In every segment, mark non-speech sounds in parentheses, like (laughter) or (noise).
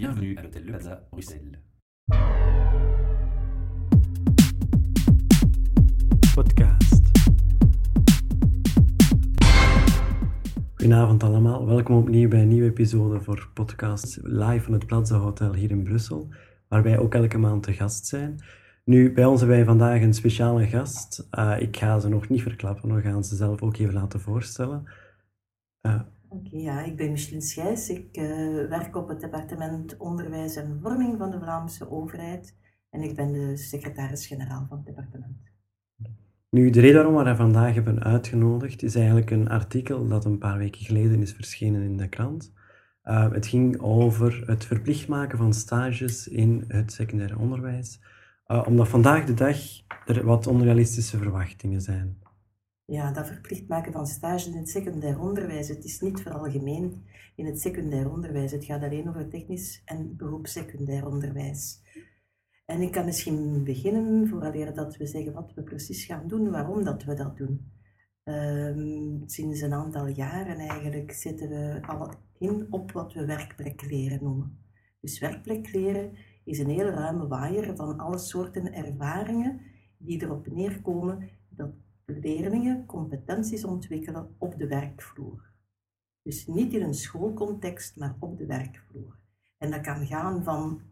Bienvenue à l'hôtel Le Plaza, Bruxelles. Podcast. Goedenavond allemaal, welkom opnieuw bij een nieuwe episode voor podcast live van het Plaza Hotel hier in Brussel, waar wij ook elke maand te gast zijn. Nu, bij ons hebben wij vandaag een speciale gast. Uh, ik ga ze nog niet verklappen, we gaan ze zelf ook even laten voorstellen. Uh, Oké, ja, ik ben Micheline Schijs. Ik uh, werk op het departement Onderwijs en Vorming van de Vlaamse overheid en ik ben de secretaris-generaal van het departement. Nu, de reden waarom we vandaag hebben uitgenodigd is eigenlijk een artikel dat een paar weken geleden is verschenen in de krant. Uh, het ging over het verplicht maken van stages in het secundair onderwijs, uh, omdat vandaag de dag er wat onrealistische verwachtingen zijn ja, dat verplicht maken van stages in het secundair onderwijs. Het is niet veralgemeen in het secundair onderwijs. Het gaat alleen over technisch en beroepssecundair onderwijs. En ik kan misschien beginnen, vooraleer dat we zeggen wat we precies gaan doen, waarom dat we dat doen. Um, sinds een aantal jaren eigenlijk zetten we al in op wat we werkplekleren noemen. Dus werkplekleren is een heel ruime waaier van alle soorten ervaringen die erop neerkomen dat leerlingen competenties ontwikkelen op de werkvloer. Dus niet in een schoolcontext, maar op de werkvloer. En dat kan gaan van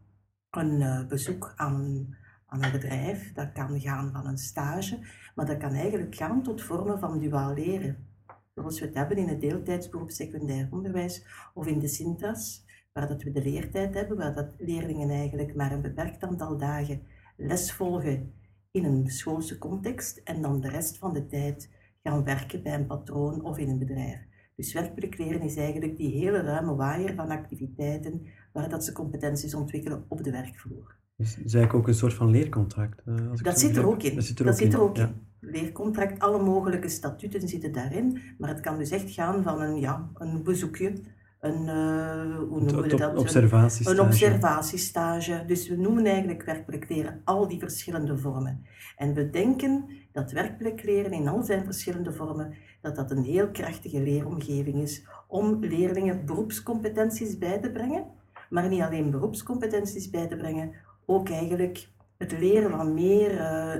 een uh, bezoek aan, aan een bedrijf, dat kan gaan van een stage, maar dat kan eigenlijk gaan tot vormen van duaal leren. Zoals we het hebben in het deeltijdsberoep secundair onderwijs of in de Sintras, waar dat we de leertijd hebben, waar dat leerlingen eigenlijk maar een beperkt aantal dagen les volgen in een schoolse context en dan de rest van de tijd gaan werken bij een patroon of in een bedrijf. Dus werkplek is eigenlijk die hele ruime waaier van activiteiten waar dat ze competenties ontwikkelen op de werkvloer. Dus is eigenlijk ook een soort van leercontract? Uh, als dat, zit er ook in. Dat zit er ook, zit er ook in. Leercontract, alle mogelijke statuten zitten daarin, maar het kan dus echt gaan van een, ja, een bezoekje een, uh, hoe noemen we dat? Observatiestage. Een, observatiestage. Dus we noemen eigenlijk werkplekleren al die verschillende vormen. En we denken dat werkplekleren in al zijn verschillende vormen, dat dat een heel krachtige leeromgeving is om leerlingen beroepscompetenties bij te brengen. Maar niet alleen beroepscompetenties bij te brengen, ook eigenlijk het leren van meer uh,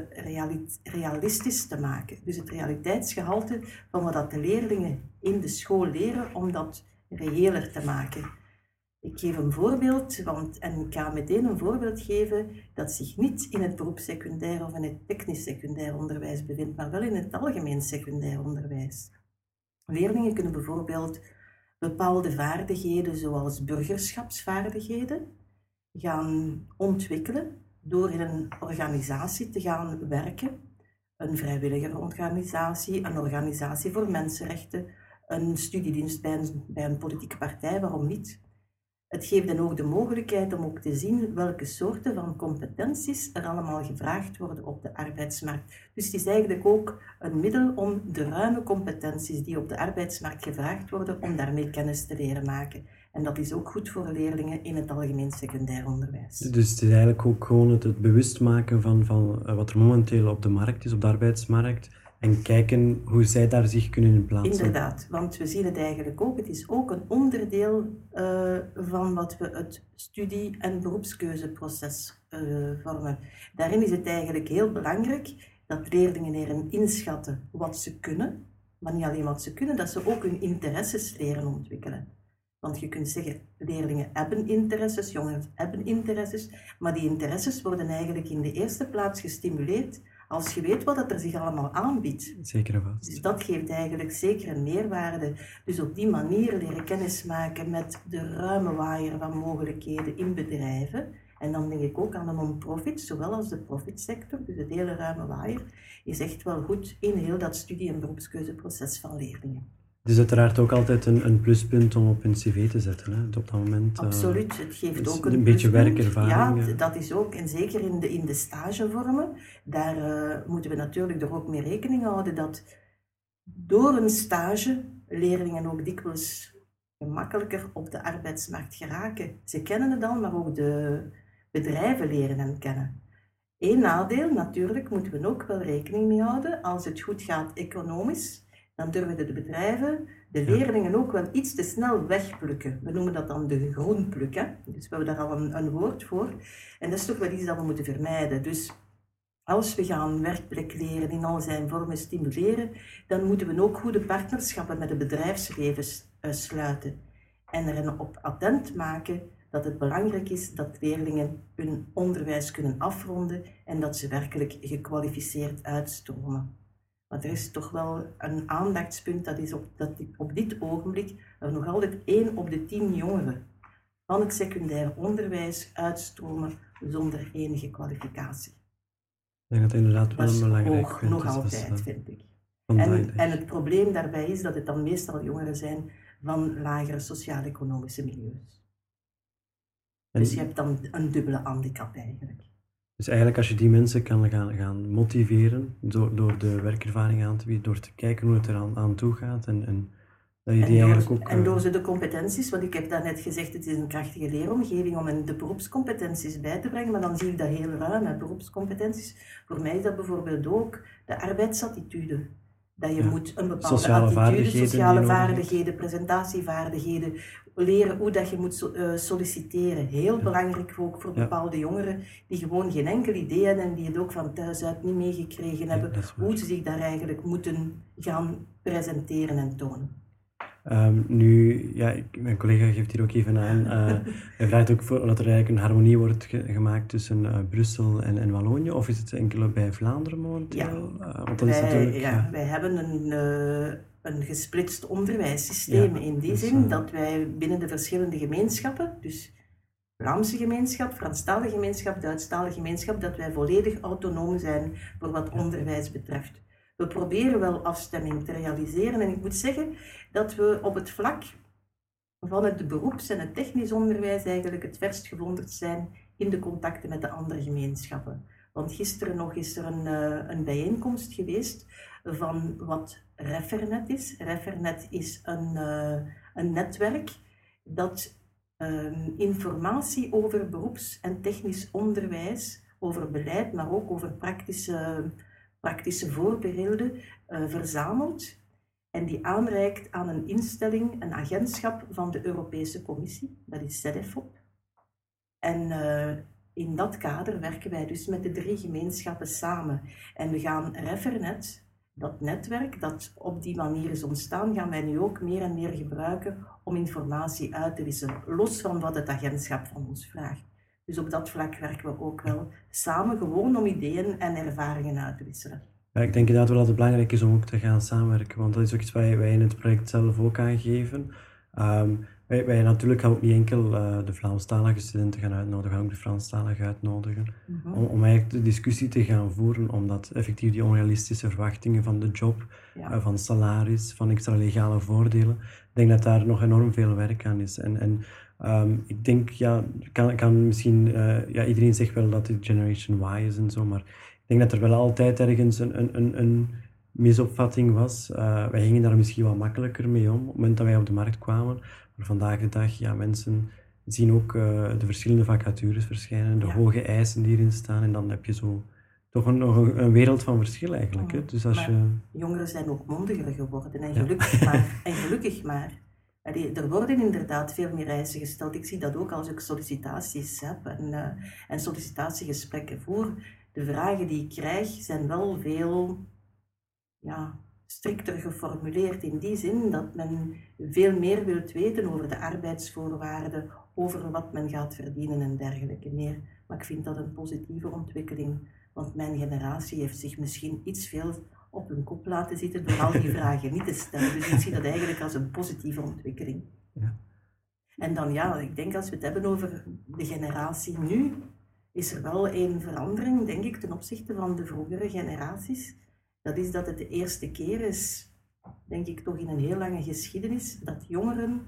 realistisch te maken. Dus het realiteitsgehalte van wat de leerlingen in de school leren, om dat reëler te maken. Ik geef een voorbeeld, want, en ik ga meteen een voorbeeld geven dat zich niet in het beroepssecundair of in het technisch secundair onderwijs bevindt, maar wel in het algemeen secundair onderwijs. Leerlingen kunnen bijvoorbeeld bepaalde vaardigheden, zoals burgerschapsvaardigheden, gaan ontwikkelen door in een organisatie te gaan werken. Een vrijwilligerorganisatie, een organisatie voor mensenrechten, een studiedienst bij een, politieke partij, waarom niet? Het geeft dan ook de mogelijkheid om ook te zien welke soorten van competenties er allemaal gevraagd worden op de arbeidsmarkt. Dus het is eigenlijk ook een middel om de ruime competenties die op de arbeidsmarkt gevraagd worden, om daarmee kennis te leren maken. En dat is ook goed voor leerlingen in het algemeen secundair onderwijs. Dus het is eigenlijk ook gewoon het, het bewust maken van, van eh, wat er momenteel op de markt is, op de arbeidsmarkt en kijken hoe zij daar zich kunnen in plaatsen. Inderdaad, want we zien het eigenlijk ook. Het is ook een onderdeel uh, van wat we het studie- en beroepskeuzeproces uh, vormen. Daarin is het eigenlijk heel belangrijk dat leerlingen leren inschatten wat ze kunnen, maar niet alleen wat ze kunnen, dat ze ook hun interesses leren ontwikkelen. Want je kunt zeggen, leerlingen hebben interesses, jongeren hebben interesses, maar die interesses worden eigenlijk in de eerste plaats gestimuleerd als je weet wat er zich allemaal aanbiedt. Zeker vast. Dus dat geeft eigenlijk zeker een meerwaarde. Dus op die manier leren kennis maken met de ruime waaier van mogelijkheden in bedrijven. En dan denk ik ook aan de non-profit, zowel als de profitsector, dus het hele ruime waaier, is echt wel goed in heel dat studie- en beroepskeuzeproces van leerlingen. Het is uiteraard ook altijd een, een pluspunt om op een cv te zetten. Hè, op dat moment. Eh, Absoluut, het geeft dus ook een, een beetje werkervaring. Ja, dat is ook, en zeker in de, in de stagevormen, daar uh, moeten we natuurlijk er ook mee rekening houden dat door een stage leerlingen ook dikwijls gemakkelijker op de arbeidsmarkt geraken. Ze kennen het al, maar ook de bedrijven leren hen kennen. Eén nadeel, natuurlijk, moeten we ook wel rekening mee houden als het goed gaat economisch dan durven de bedrijven de leerlingen ook wel iets te snel wegplukken. We noemen dat dan de groenpluk. Hè? Dus we hebben daar al een, een woord voor. En dat is toch wel iets dat we moeten vermijden. Dus als we gaan werkplek leren in al zijn vormen stimuleren, dan moeten we ook goede partnerschappen met het bedrijfsleven eh, sluiten. En er op attent maken dat het belangrijk is dat leerlingen hun onderwijs kunnen afronden en dat ze werkelijk gekwalificeerd uitstromen. Want er is toch wel een aandachtspunt, dat is op, dat op dit ogenblik er nog altijd één op de tien jongeren van het secundair onderwijs uitstromen zonder enige kwalificatie. Denk dat inderdaad wel een belangrijk hoog, nog is. altijd, dus, vind ik. En, dus. en het probleem daarbij is dat het dan meestal jongeren zijn van lagere sociaal-economische milieus. En- Dus je hebt dan een dubbele handicap eigenlijk. Dus eigenlijk als je die mensen kan gaan, gaan motiveren door, door de werkervaring aan te bieden, door te kijken hoe het eraan aan toe gaat en, en dat je En die door, eigenlijk ook... en eh, door ze de competenties, want ik heb daarnet gezegd, het is een krachtige leeromgeving om de beroepscompetenties bij te brengen, maar dan zie ik dat heel ruim, hè, beroepscompetenties. Voor mij is dat bijvoorbeeld ook de arbeidsattitude. Dat je Ja. moet een bepaalde Sociale attitude, vaardigheden sociale vaardigheden, presentatievaardigheden, leren hoe dat je moet eh, solliciteren. Heel belangrijk ook voor bepaalde jongeren die gewoon geen enkel idee hebben en die het ook van thuis uit niet meegekregen hebben, hoe ze zich daar eigenlijk moeten gaan presenteren en tonen. Ehm, nu, ja, ik- mijn collega geeft hier ook even aan. eh, (laughs) hij vraagt ook voor, dat er eigenlijk een harmonie wordt ge- gemaakt tussen eh, Brussel en, en Wallonië. Of is het enkel bij Vlaanderen momenteel? Eh, want dat is wij, natuurlijk... ja, ja. wij hebben een, eh, een gesplitst onderwijssysteem Ja, in die dus, zin eh, dat wij binnen de verschillende gemeenschappen, dus Vlaamse gemeenschap, Franstalige gemeenschap, Duitsstalige gemeenschap, dat wij volledig autonoom zijn voor wat onderwijs betreft. We proberen wel afstemming te realiseren en ik moet zeggen dat we op het vlak van het beroeps- en het technisch onderwijs eigenlijk het verst gewonderd zijn in de contacten met de andere gemeenschappen. Want gisteren nog is er een, eh, een bijeenkomst geweest van wat Refernet is. Refernet is een, eh, een netwerk dat ehm, informatie over beroeps- en technisch onderwijs, over beleid, maar ook over praktische, praktische voorbeelden eh, verzamelt en die aanreikt aan een instelling, een agentschap van de Europese Commissie, dat is CEDEFOP. En eh, in dat kader werken wij dus met de drie gemeenschappen samen. En we gaan Refernet, dat netwerk dat op die manier is ontstaan, gaan wij nu ook meer en meer gebruiken om informatie uit te wisselen, los van wat het agentschap van ons vraagt. Dus op dat vlak werken we ook wel samen, gewoon om ideeën en ervaringen uit te wisselen. Ja, ik denk inderdaad wel dat het belangrijk is om ook te gaan samenwerken, want dat is ook iets wat wij in het project zelf ook aangeven. Ehm, wij, wij natuurlijk gaan ook niet enkel eh, de Vlaamstalige studenten gaan uitnodigen, gaan ook de Franstaligen uitnodigen, Mhm. om, om eigenlijk de discussie te gaan voeren, omdat effectief die onrealistische verwachtingen van de job, Ja. eh, van salaris, van extra legale voordelen, ik denk dat daar nog enorm veel werk aan is. En, en ehm, ik denk, ja, kan, kan misschien, eh, ja, iedereen zegt wel dat dit Generation Y is en zo, maar ik denk dat er wel altijd ergens een, een, een, een misopvatting was. Wij gingen daar misschien wat makkelijker mee om op het moment dat wij op de markt kwamen. Maar vandaag de dag, ja, mensen zien ook eh, de verschillende vacatures verschijnen, de Ja. hoge eisen die erin staan. En dan heb je zo toch een, nog een, wereld van verschil eigenlijk. Hè? Dus als Maar- je... jongeren zijn ook mondiger geworden en Ja. gelukkig (laughs) maar. En gelukkig maar. Allee, Er worden inderdaad veel meer eisen gesteld. Ik zie dat ook als ik sollicitaties heb en, eh, en sollicitatiegesprekken voer. De vragen die ik krijg zijn wel veel ja, strikter geformuleerd in die zin dat men veel meer wilt weten over de arbeidsvoorwaarden, over wat men gaat verdienen en dergelijke meer. Maar ik vind dat een positieve ontwikkeling, want mijn generatie heeft zich misschien iets veel op hun kop laten zitten door al die (laughs) vragen niet te stellen. Dus ik zie dat eigenlijk als een positieve ontwikkeling. Ja. En dan ja, ik denk als we het hebben over de generatie nu, is er wel een verandering, denk ik, ten opzichte van de vroegere generaties. Dat is dat het de eerste keer is, denk ik toch in een heel lange geschiedenis, dat jongeren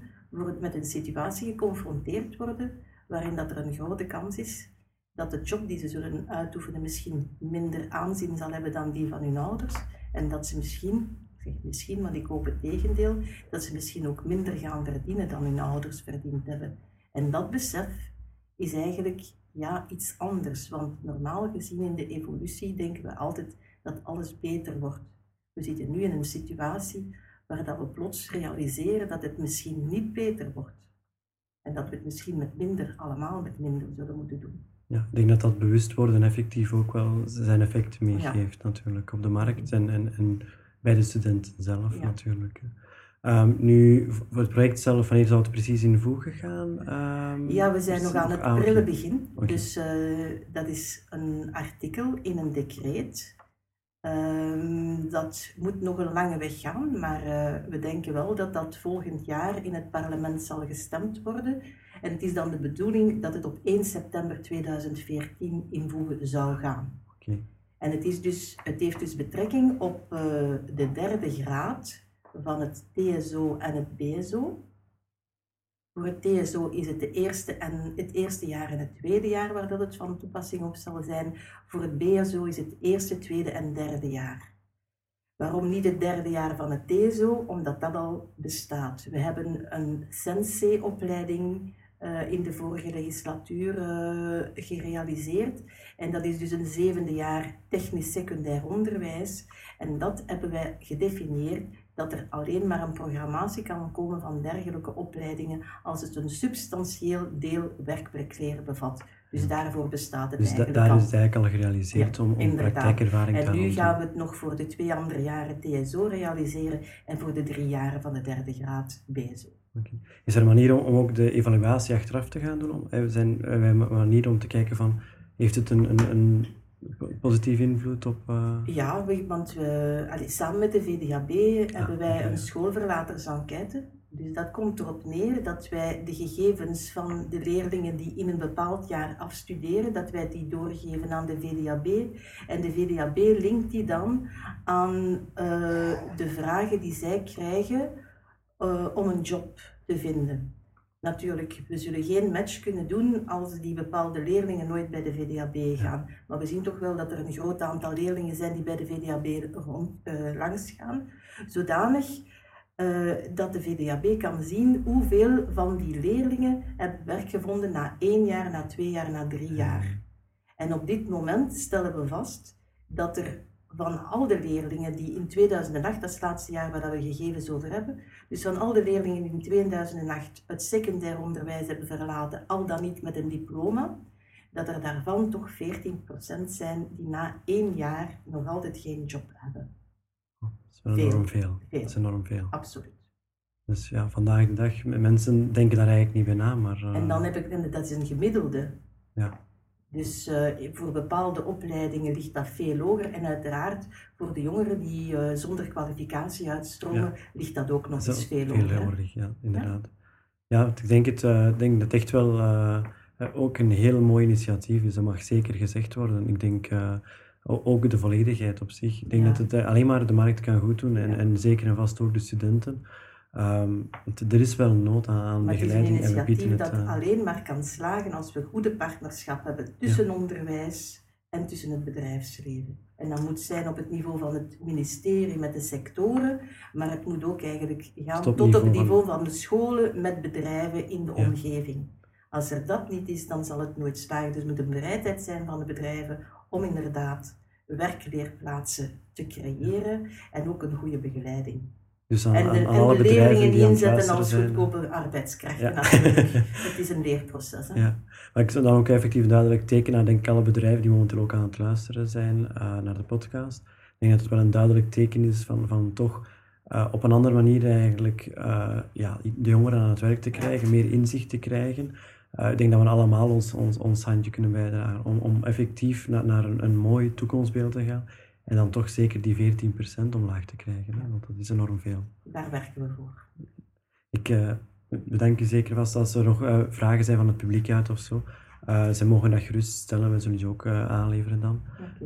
met een situatie geconfronteerd worden waarin dat er een grote kans is dat de job die ze zullen uitoefenen misschien minder aanzien zal hebben dan die van hun ouders. En dat ze misschien, ik zeg misschien, want ik hoop het tegendeel, dat ze misschien ook minder gaan verdienen dan hun ouders verdiend hebben. En dat besef is eigenlijk ja, iets anders. Want normaal gezien in de evolutie denken we altijd dat alles beter wordt. We zitten nu in een situatie waar dat we plots realiseren dat het misschien niet beter wordt. En dat we het misschien met minder, allemaal met minder zullen moeten doen. Ja, ik denk dat dat bewust worden effectief ook wel zijn effect meegeeft natuurlijk op de markt en, en, en bij de studenten zelf Ja. natuurlijk. Ehm, nu, voor het project zelf, wanneer zou het precies in voegen gaan? Ehm, Ja, we zijn nog aan het ah, prille begin. Dus eh, dat is een artikel in een decreet. Ehm, dat moet nog een lange weg gaan, maar eh, we denken wel dat dat volgend jaar in het parlement zal gestemd worden. En het is dan de bedoeling dat het op 1 september 2014 invoegen zou gaan. Oké. En het, is dus, het heeft dus betrekking op eh, de derde graad van het TSO en het BSO. Voor het TSO is het, de eerste en, het eerste jaar en het tweede jaar waar dat het van toepassing op zal zijn. Voor het BSO is het eerste, tweede en derde jaar. Waarom niet het derde jaar van het TSO? Omdat dat al bestaat. We hebben een Sensei-opleiding eh, in de vorige legislatuur eh, gerealiseerd. En dat is dus een zevende jaar technisch secundair onderwijs. En dat hebben wij gedefinieerd dat er alleen maar een programmatie kan komen van dergelijke opleidingen als het een substantieel deel werkplekleren bevat. Dus daarvoor bestaat het Dus eigenlijk daar al. is het eigenlijk al gerealiseerd Ja, om, om praktijkervaring te En nu gaan we het nog voor de twee andere jaren TSO realiseren en voor de drie jaren van de derde graad BSO. Is er een manier om, om ook de evaluatie achteraf te gaan doen? Om, eh, zijn er een manier om te kijken van, heeft het een, een, een positieve invloed op... eh, Ja, want we, samen met de VDHB hebben wij een schoolverlatersenquête. Dus dat komt erop neer dat wij de gegevens van de leerlingen die in een bepaald jaar afstuderen, dat wij die doorgeven aan de VDHB. En de VDHB linkt die dan aan eh, de vragen die zij krijgen eh, om een job te vinden. Natuurlijk, we zullen geen match kunnen doen als die bepaalde leerlingen nooit bij de VDHB gaan. Maar we zien toch wel dat er een groot aantal leerlingen zijn die bij de VDHB rond, eh, langs gaan. Zodanig eh, dat de VDHB kan zien hoeveel van die leerlingen hebben werk gevonden na één jaar, na twee jaar, na drie jaar. En op dit moment stellen we vast dat er van al de leerlingen die in 2008, dat is het laatste jaar waar we gegevens over hebben, dus van al de leerlingen die in 2008 het secundair onderwijs hebben verlaten, al dan niet met een diploma, dat er daarvan toch 14% zijn die na één jaar nog altijd geen job hebben. Dat is wel Veel. enorm veel. Veel. Dat is enorm veel. Absoluut. Dus ja, vandaag de dag, mensen denken daar eigenlijk niet bij na, maar... eh, En dan heb ik, dat is een gemiddelde. Ja, Dus eh, voor bepaalde opleidingen ligt dat veel hoger. En uiteraard voor de jongeren die eh, zonder kwalificatie uitstromen, ligt dat ook nog dat eens veel veel hoger. hè. hoger, ja, inderdaad. Ja, ik denk, het, eh, denk dat het echt wel ook een heel mooi initiatief is. Dat mag zeker gezegd worden. Ik denk ook de volledigheid op zich. Ik denk Ja. dat het alleen maar de markt kan goed doen en, en zeker en vast ook de studenten. Ehm, er is wel een nood aan, aan Maar het is een begeleiding en we initiatief het... dat eh, alleen maar kan slagen als we goede partnerschap hebben tussen onderwijs en tussen het bedrijfsleven. En dat moet zijn op het niveau van het ministerie met de sectoren, maar het moet ook eigenlijk gaan Tot op het niveau van de scholen met bedrijven in de Ja. omgeving. Als er dat niet is, dan zal het nooit slagen. Dus er moet een bereidheid zijn van de bedrijven om inderdaad werkleerplaatsen te creëren en ook een goede begeleiding. Dus aan, En de, aan, aan en alle de leerlingen die aan inzetten als goedkope arbeidskrachten Ja. (laughs) Het is een leerproces. Hè? Ja, maar ik zou dan ook effectief duidelijk teken naar denk alle bedrijven die momenteel ook aan het luisteren zijn eh, naar de podcast. Ik denk dat het wel een duidelijk teken is van, van toch eh, op een andere manier eigenlijk eh, ja, de jongeren aan het werk te krijgen, meer inzicht te krijgen. Ik denk dat we allemaal ons, ons, ons handje kunnen bijdragen om, om effectief naar, naar een, een mooi toekomstbeeld te gaan. En dan toch zeker die 14% omlaag te krijgen, hè, want dat is enorm veel. Daar werken we voor. Ik eh, bedank je zeker vast als er nog eh, vragen zijn van het publiek uit of zo. Eh, ze mogen dat gerust stellen, we zullen die ook aanleveren dan.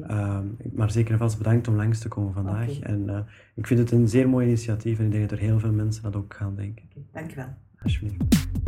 Ehm, maar zeker en vast bedankt om langs te komen vandaag. En ik vind het een zeer mooi initiatief en ik denk dat er heel veel mensen dat ook gaan denken. Oké, Dank je wel. Alsjeblieft.